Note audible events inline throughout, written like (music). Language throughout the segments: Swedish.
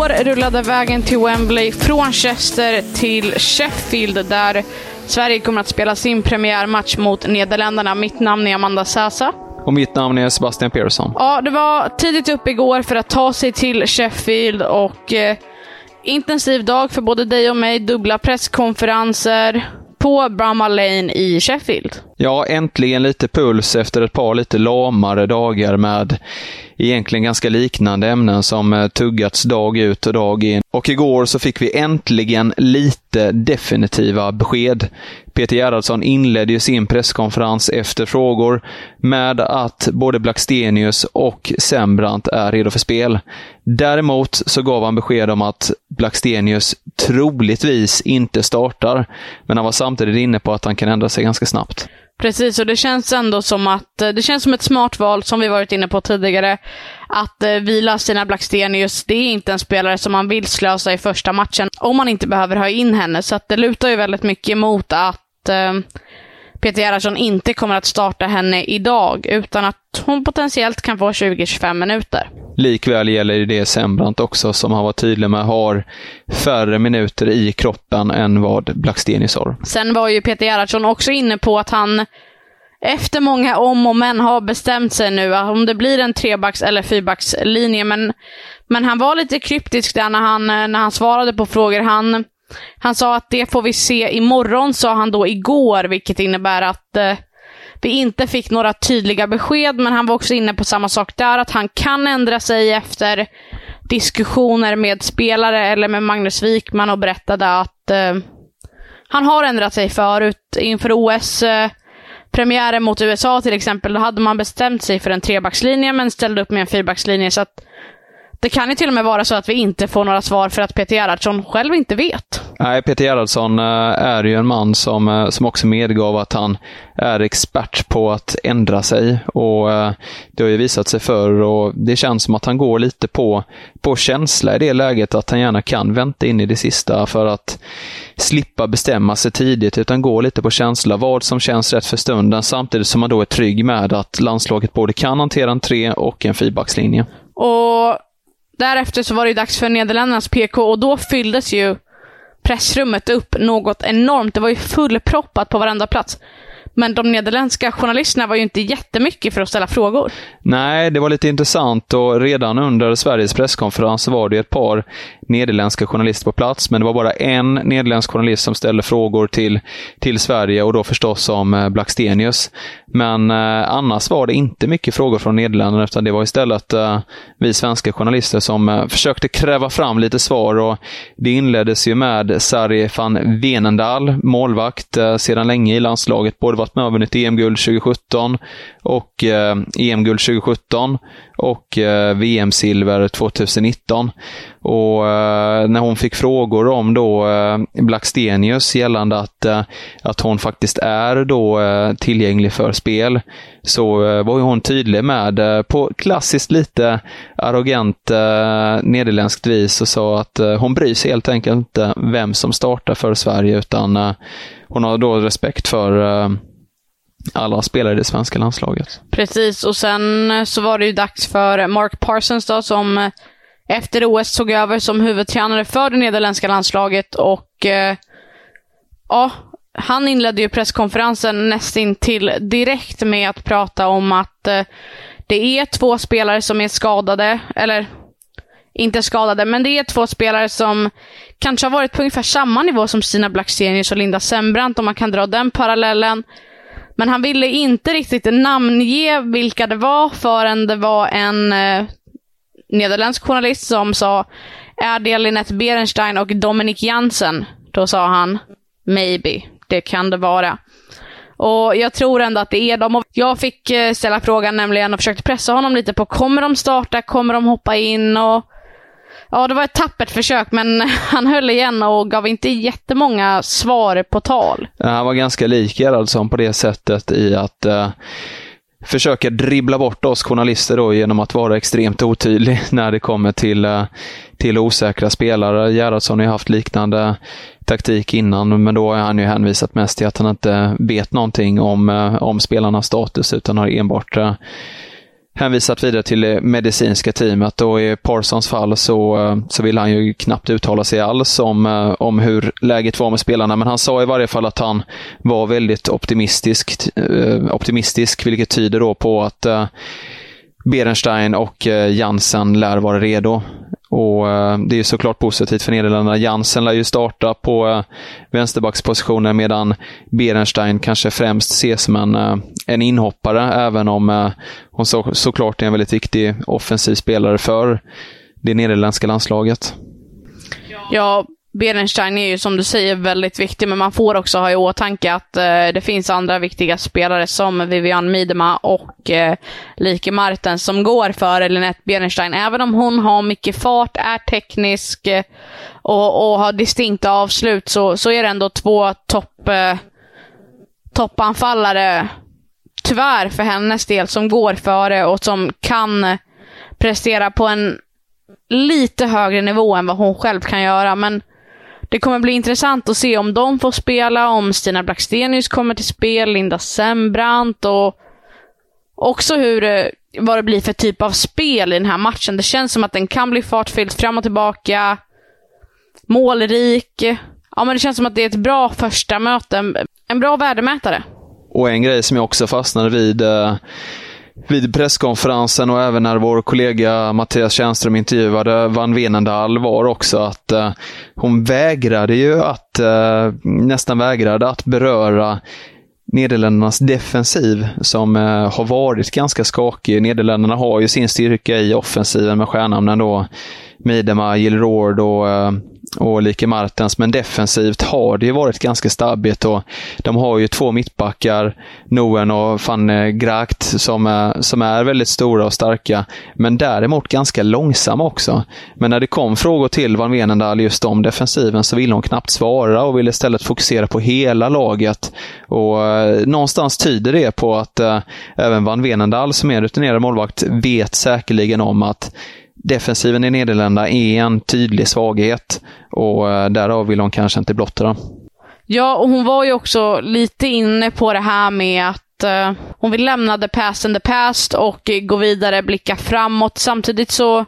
Igår rullade vägen till Wembley från Chester till Sheffield där Sverige kommer att spela sin premiärmatch mot Nederländerna. Mitt namn är Amanda Sasa. Och mitt namn är Sebastian Persson. Ja, det var tidigt upp igår för att ta sig till Sheffield och eh, intensiv dag för både dig och mig. Dubbla presskonferenser på Brahma Lane i Sheffield. Ja, äntligen lite puls efter ett par lite lamare dagar med egentligen ganska liknande ämnen som eh, tuggats dag ut och dag in. Och igår så fick vi äntligen lite definitiva besked. Peter Gerhardsson inledde ju sin presskonferens efter frågor med att både Blackstenius och Sembrant är redo för spel. Däremot så gav han besked om att Blackstenius troligtvis inte startar, men han var samtidigt inne på att han kan ändra sig ganska snabbt. Precis, och det känns ändå som att eh, det känns som ett smart val, som vi varit inne på tidigare, att eh, vila Stina Blackstenius. Det är inte en spelare som man vill slösa i första matchen, om man inte behöver ha in henne. Så att det lutar ju väldigt mycket mot att eh, Peter Gerhardsson inte kommer att starta henne idag, utan att hon potentiellt kan få 20-25 minuter. Likväl gäller det Sembrant också, som han var tydlig med har färre minuter i kroppen än vad Blackstenius har. Sen var ju Peter Gerhardsson också inne på att han efter många om och men har bestämt sig nu om det blir en trebacks eller fyrbackslinje. Men, men han var lite kryptisk där när han, när han svarade på frågor. Han, han sa att det får vi se imorgon, sa han då igår, vilket innebär att eh, vi inte fick några tydliga besked, men han var också inne på samma sak där, att han kan ändra sig efter diskussioner med spelare eller med Magnus Wikman och berättade att eh, han har ändrat sig förut inför OS. Eh, premiären mot USA till exempel, då hade man bestämt sig för en trebackslinje men ställde upp med en fyrbackslinje. Så att det kan ju till och med vara så att vi inte får några svar för att Peter Gerhardsson själv inte vet. Nej, Peter Gerhardsson eh, är ju en man som, eh, som också medgav att han är expert på att ändra sig. Och eh, Det har ju visat sig förr och det känns som att han går lite på, på känsla i det läget, att han gärna kan vänta in i det sista för att slippa bestämma sig tidigt, utan gå lite på känsla, vad som känns rätt för stunden, samtidigt som man då är trygg med att landslaget både kan hantera en tre och en fyrbackslinje. Och Därefter så var det dags för Nederländernas PK och då fylldes ju pressrummet upp något enormt. Det var ju fullproppat på varenda plats. Men de nederländska journalisterna var ju inte jättemycket för att ställa frågor. Nej, det var lite intressant och redan under Sveriges presskonferens var det ett par nederländska journalister på plats, men det var bara en nederländsk journalist som ställde frågor till, till Sverige och då förstås om eh, Blackstenius. Men eh, annars var det inte mycket frågor från Nederländerna, utan det var istället eh, vi svenska journalister som eh, försökte kräva fram lite svar. och Det inleddes ju med Sari van Venendal, målvakt eh, sedan länge i landslaget, både var varit med och vunnit EM-guld 2017 och eh, EM-guld 2017 och eh, VM-silver 2019. Och eh, när hon fick frågor om då eh, Blackstenius gällande att, eh, att hon faktiskt är då eh, tillgänglig för spel, så eh, var hon tydlig med, eh, på klassiskt lite arrogant eh, nederländskt vis, och sa att eh, hon bryr sig helt enkelt inte vem som startar för Sverige, utan eh, hon har då respekt för eh, alla spelare i det svenska landslaget. Precis, och sen eh, så var det ju dags för Mark Parsons då som eh, efter OS tog över som huvudtränare för det nederländska landslaget och eh, ja, han inledde ju presskonferensen nästintill direkt med att prata om att eh, det är två spelare som är skadade, eller inte skadade, men det är två spelare som kanske har varit på ungefär samma nivå som Stina Blackstenius och Linda Sembrant, om man kan dra den parallellen. Men han ville inte riktigt namnge vilka det var förrän det var en eh, nederländsk journalist som sa är det Linette Berenstein och Dominic Jansen? Då sa han maybe, det kan det vara. Och jag tror ändå att det är dem. Jag fick eh, ställa frågan nämligen och försökte pressa honom lite på, kommer de starta, kommer de hoppa in? Och Ja, det var ett tappert försök, men (laughs) han höll igen och gav inte jättemånga svar på tal. Han var ganska lik Gerhardsson på det sättet i att eh, försöka dribbla bort oss journalister då genom att vara extremt otydlig (laughs) när det kommer till, eh, till osäkra spelare. Gerhardsson har ju haft liknande taktik innan, men då har han ju hänvisat mest till att han inte vet någonting om, eh, om spelarnas status, utan har enbart eh, hänvisat vidare till det medicinska teamet och i Parsons fall så, eh, så vill han ju knappt uttala sig alls om, eh, om hur läget var med spelarna. Men han sa i varje fall att han var väldigt optimistisk, eh, optimistisk vilket tyder då på att Berenstein och Jansen lär vara redo. Och eh, Det är såklart positivt för Nederländerna. Jansen lär ju starta på eh, vänsterbackspositionen medan Berenstein kanske främst ses som en, eh, en inhoppare, även om hon så, såklart är en väldigt viktig offensiv spelare för det nederländska landslaget. Ja, Berenstein är ju som du säger väldigt viktig, men man får också ha i åtanke att eh, det finns andra viktiga spelare som Vivian Miedema och eh, Like Martens som går före Linette Berenstein. Även om hon har mycket fart, är teknisk eh, och, och, har distinkta avslut så, så är det ändå två topp, eh, toppanfallare, tyvärr för hennes del, som går före och som kan prestera på en lite högre nivå än vad hon själv kan göra. Men det kommer bli intressant att se om de får spela, om Stina Blackstenius kommer till spel, Linda Sembrant och också hur, eh, vad det blir för typ av spel i den här matchen. Det känns som att den kan bli fartfylld fram och tillbaka, målrik. Ja, men det känns som att det är ett bra första möte, en bra värdemätare. Och en grej som jag också fastnade vid eh, vid presskonferensen och även när vår kollega Mattias Tjärnström intervjuade Van Venendal var också att eh, hon vägrade ju att, eh, nästan vägrade att beröra Nederländernas defensiv som eh, har varit ganska skakig. Nederländerna har ju sin styrka i offensiven med stjärnamnen då Midema, Jill Roord och eh, och Like Martens, men defensivt har det ju varit ganska stabbigt och de har ju två mittbackar, Noen och van eh, Gracht, som är, som är väldigt stora och starka, men däremot ganska långsamma också. Men när det kom frågor till Van Venendal just om defensiven så ville hon knappt svara och ville istället fokusera på hela laget. Och eh, Någonstans tyder det på att eh, även Van Venendal, som är rutinerad målvakt, vet säkerligen om att defensiven i Nederländerna är en tydlig svaghet och eh, därav vill hon kanske inte blotta den. Ja, och hon var ju också lite inne på det här med att eh, hon vill lämna the past and the past och gå vidare, blicka framåt. Samtidigt så,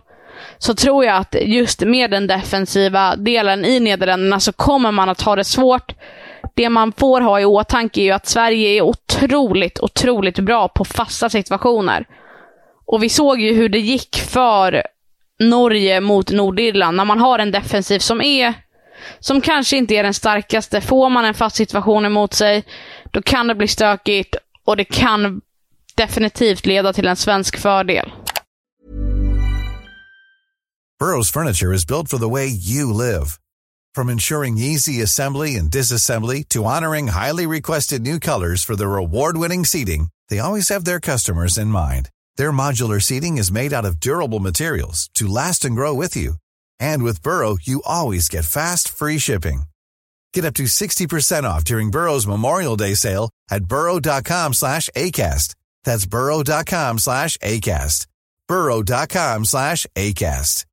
så tror jag att just med den defensiva delen i Nederländerna så kommer man att ha det svårt. Det man får ha i åtanke är ju att Sverige är otroligt, otroligt bra på fasta situationer. Och vi såg ju hur det gick för Norge mot Nordirland. När man har en defensiv som är som kanske inte är den starkaste. Får man en fast situation emot sig, då kan det bli stökigt och det kan definitivt leda till en svensk fördel. Burrows furniture is built for the way you live. From ensuring easy assembly and disassembly to honoring highly requested new colors for their award-winning seating, they always have their customers in mind. Their modular seating is made out of durable materials to last and grow with you. And with Burrow, you always get fast, free shipping. Get up to 60% off during Burrow's Memorial Day sale at burrow.com slash ACAST. That's burrow.com slash ACAST. burrow.com slash ACAST.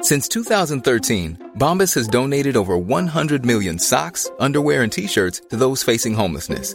Since 2013, Bombas has donated over 100 million socks, underwear, and T-shirts to those facing homelessness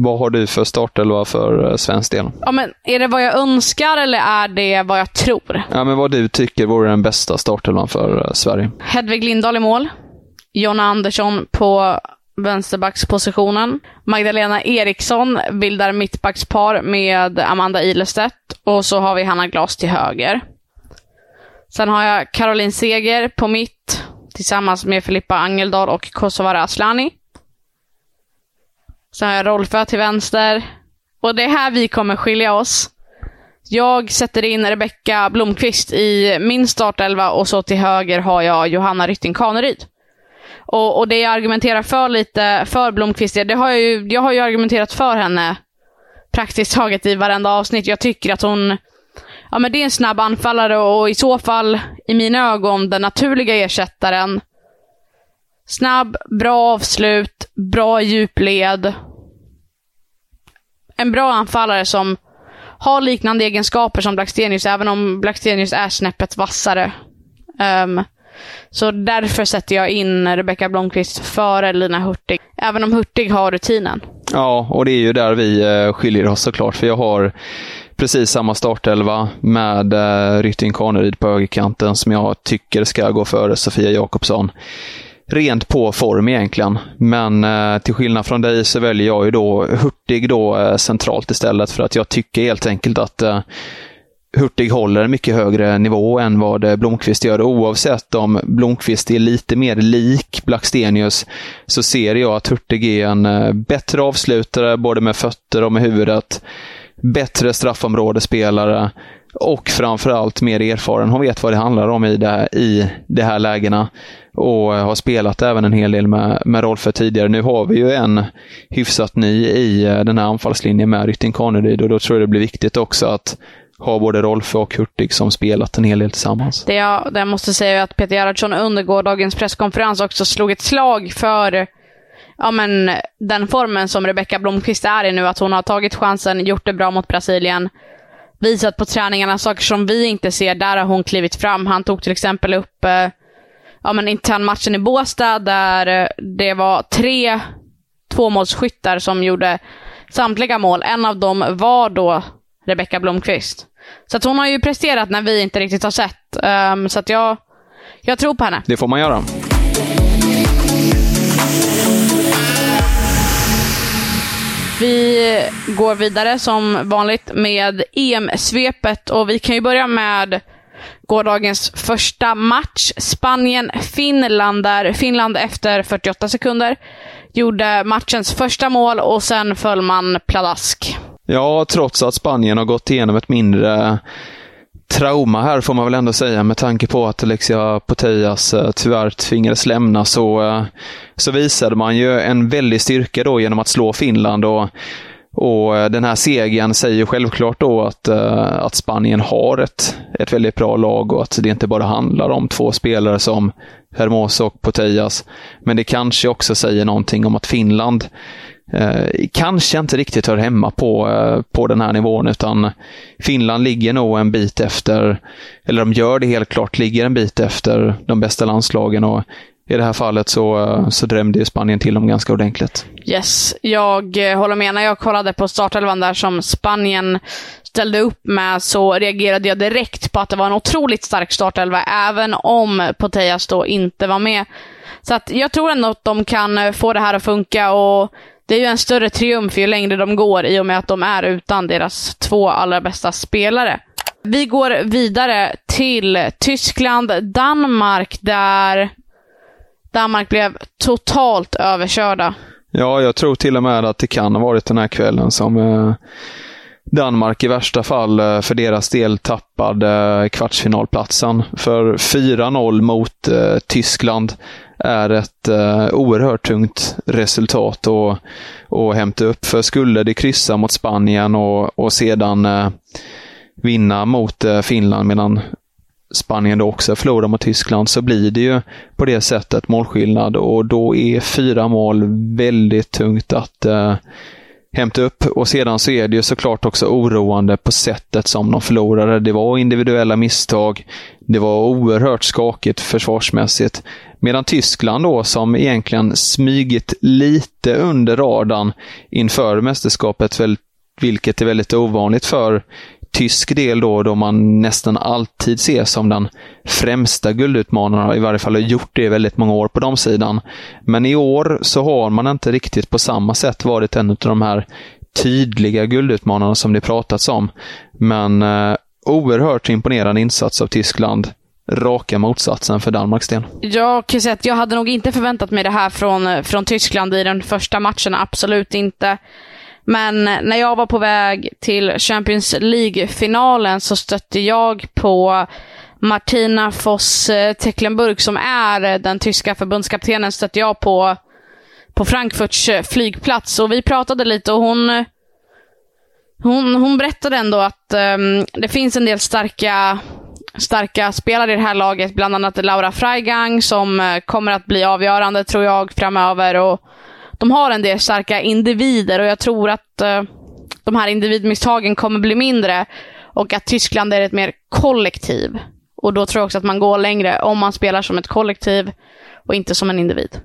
Vad har du för startelva för eh, svensk del? Ja, men är det vad jag önskar eller är det vad jag tror? Ja, men vad du tycker vore den bästa startelvan för eh, Sverige? Hedvig Lindahl i mål. Jonna Andersson på vänsterbackspositionen. Magdalena Eriksson bildar mittbackspar med Amanda Ilestedt. Och så har vi Hanna Glas till höger. Sen har jag Caroline Seger på mitt tillsammans med Filippa Angeldal och Kosovare Aslani. Sen har jag Rolfö till vänster. Och det är här vi kommer skilja oss. Jag sätter in Rebecka Blomqvist i min startelva och så till höger har jag Johanna Rytting Kaneryd. Och, och det jag argumenterar för lite för Blomqvist, det har jag, ju, jag har ju argumenterat för henne praktiskt taget i varenda avsnitt. Jag tycker att hon ja, men det är en snabb anfallare och i så fall, i mina ögon, den naturliga ersättaren. Snabb, bra avslut, bra djupled. En bra anfallare som har liknande egenskaper som Blackstenius, även om Blackstenius är snäppet vassare. Um, så därför sätter jag in Rebecka Blomqvist före Lina Hurtig. Även om Hurtig har rutinen. Ja, och det är ju där vi eh, skiljer oss såklart. För jag har precis samma startelva med eh, Rytting Kaneryd på högerkanten som jag tycker ska gå före Sofia Jakobsson. Rent på form egentligen, men eh, till skillnad från dig så väljer jag ju då Hurtig då eh, centralt istället för att jag tycker helt enkelt att eh, Hurtig håller en mycket högre nivå än vad eh, Blomqvist gör. Oavsett om Blomqvist är lite mer lik Blackstenius så ser jag att Hurtig är en eh, bättre avslutare både med fötter och med huvudet. Bättre straffområdespelare och framförallt mer erfaren. Hon vet vad det handlar om i det, i de här lägena och eh, har spelat även en hel del med, med Rolfö tidigare. Nu har vi ju en hyfsat ny i eh, den här anfallslinjen med Rytting Kaneryd och då tror jag det blir viktigt också att ha både Rolfö och Hurtig som spelat en hel del tillsammans. Det jag, det jag måste säga är att Peter Gerhardsson under gårdagens presskonferens också slog ett slag för ja, men, den formen som Rebecka Blomqvist är i nu. Att hon har tagit chansen, gjort det bra mot Brasilien, visat på träningarna saker som vi inte ser. Där har hon klivit fram. Han tog till exempel upp eh, ja, men internmatchen i Båstad där eh, det var tre tvåmålsskyttar som gjorde samtliga mål. En av dem var då Rebecka Blomqvist. Så att hon har ju presterat när vi inte riktigt har sett. Um, så att jag, jag tror på henne. Det får man göra. Vi går vidare som vanligt med EM-svepet och vi kan ju börja med gårdagens första match. Spanien-Finland där Finland efter 48 sekunder gjorde matchens första mål och sen föll man pladask. Ja, trots att Spanien har gått igenom ett mindre trauma här får man väl ändå säga med tanke på att Alexia Putellas eh, tyvärr tvingades lämna så, eh, så visade man ju en väldig styrka då genom att slå Finland och, och eh, den här segern säger självklart då att, att Spanien har ett, ett väldigt bra lag och att det inte bara handlar om två spelare som Hermoso och Putellas. Men det kanske också säger någonting om att Finland eh, kanske inte riktigt hör hemma på, eh, på den här nivån utan Finland ligger nog en bit efter, eller de gör det helt klart, ligger en bit efter de bästa landslagen och i det här fallet så, eh, så drämde Spanien till dem ganska ordentligt. Yes, jag eh, håller med. När jag kollade på startelvan där som Spanien ställde upp med så reagerade jag direkt på att det var en otroligt stark startelva, även om Potejas då inte var med. Så att jag tror ändå att de kan eh, få det här att funka och det är ju en större triumf ju längre de går i och med att de är utan deras två allra bästa spelare. Vi går vidare till Tyskland, Danmark där Danmark blev totalt överkörda. Ja, jag tror till och med att det kan ha varit den här kvällen som, eh, Danmark i värsta fall eh, för deras del tappade eh, kvartsfinalplatsen. För 4-0 mot eh, Tyskland är ett eh, oerhört tungt resultat att, att hämta upp. För skulle de kryssa mot Spanien och, och sedan eh, vinna mot eh, Finland medan Spanien då också förlorar mot Tyskland så blir det ju på det sättet målskillnad och då är fyra mål väldigt tungt att eh, hämta upp. Och sedan så är det ju såklart också oroande på sättet som de förlorade. Det var individuella misstag. Det var oerhört skakigt försvarsmässigt. Medan Tyskland då, som egentligen smygit lite under radarn inför mästerskapet, vilket är väldigt ovanligt för tysk del då, då man nästan alltid ses som den främsta guldutmanaren, i varje fall har gjort det i väldigt många år på de sidan. Men i år så har man inte riktigt på samma sätt varit en av de här tydliga guldutmanarna som det pratats om. Men eh, oerhört imponerande insats av Tyskland. Raka motsatsen för Danmarks del. Jag kan säga att jag hade nog inte förväntat mig det här från, eh, från Tyskland i den första matchen, absolut inte. Men när jag var på väg till Champions League-finalen så stötte jag på Martina Voss eh, Tecklenburg som är den tyska förbundskaptenen stötte jag på, på Frankfurts eh, flygplats. Och vi pratade lite och hon, hon, hon berättade ändå att um, det finns en del starka, starka spelare i det här laget. Bland annat Laura Freigang som eh, kommer att bli avgörande tror jag framöver. Och de har en del starka individer och jag tror att eh, de här individmisstagen kommer bli mindre och att Tyskland är ett mer kollektiv. Och då tror jag också att man går längre om man spelar som ett kollektiv och inte som en individ.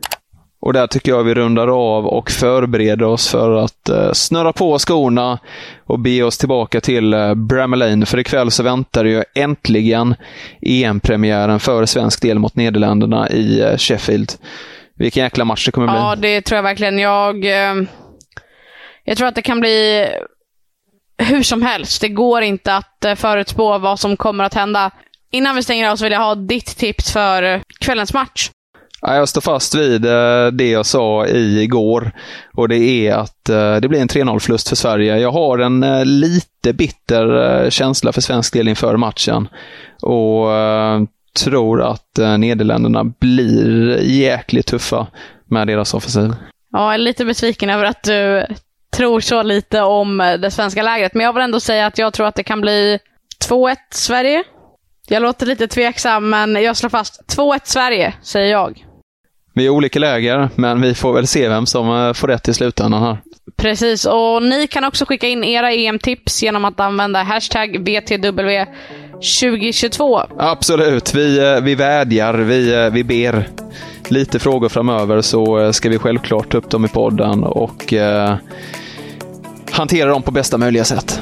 Och där tycker jag vi rundar av och förbereder oss för att eh, snurra på skorna och be oss tillbaka till eh, Bramalane. För ikväll så väntar ju äntligen EM-premiären för svensk del mot Nederländerna i eh, Sheffield. Vilken jäkla match det kommer bli. Ja, det tror jag verkligen. Jag, eh, jag tror att det kan bli hur som helst. Det går inte att eh, förutspå vad som kommer att hända. Innan vi stänger av så vill jag ha ditt tips för eh, kvällens match. Jag står fast vid det jag sa igår och det är att det blir en 3-0-förlust för Sverige. Jag har en lite bitter känsla för svensk del inför matchen. Och tror att eh, Nederländerna blir jäkligt tuffa med deras offensiv. Ja, jag är lite besviken över att du tror så lite om eh, det svenska lägret, men jag vill ändå säga att jag tror att det kan bli 2-1 Sverige. Jag låter lite tveksam, men jag slår fast 2-1 Sverige, säger jag. Vi är olika läger, men vi får väl se vem som eh, får rätt i slutändan här. Precis, och ni kan också skicka in era EM-tips genom att använda hashtag VTW 2022. Absolut, vi, eh, vi vädjar, vi, eh, vi ber. Lite frågor framöver så eh, ska vi självklart ta upp dem i podden och eh, hantera dem på bästa möjliga sätt.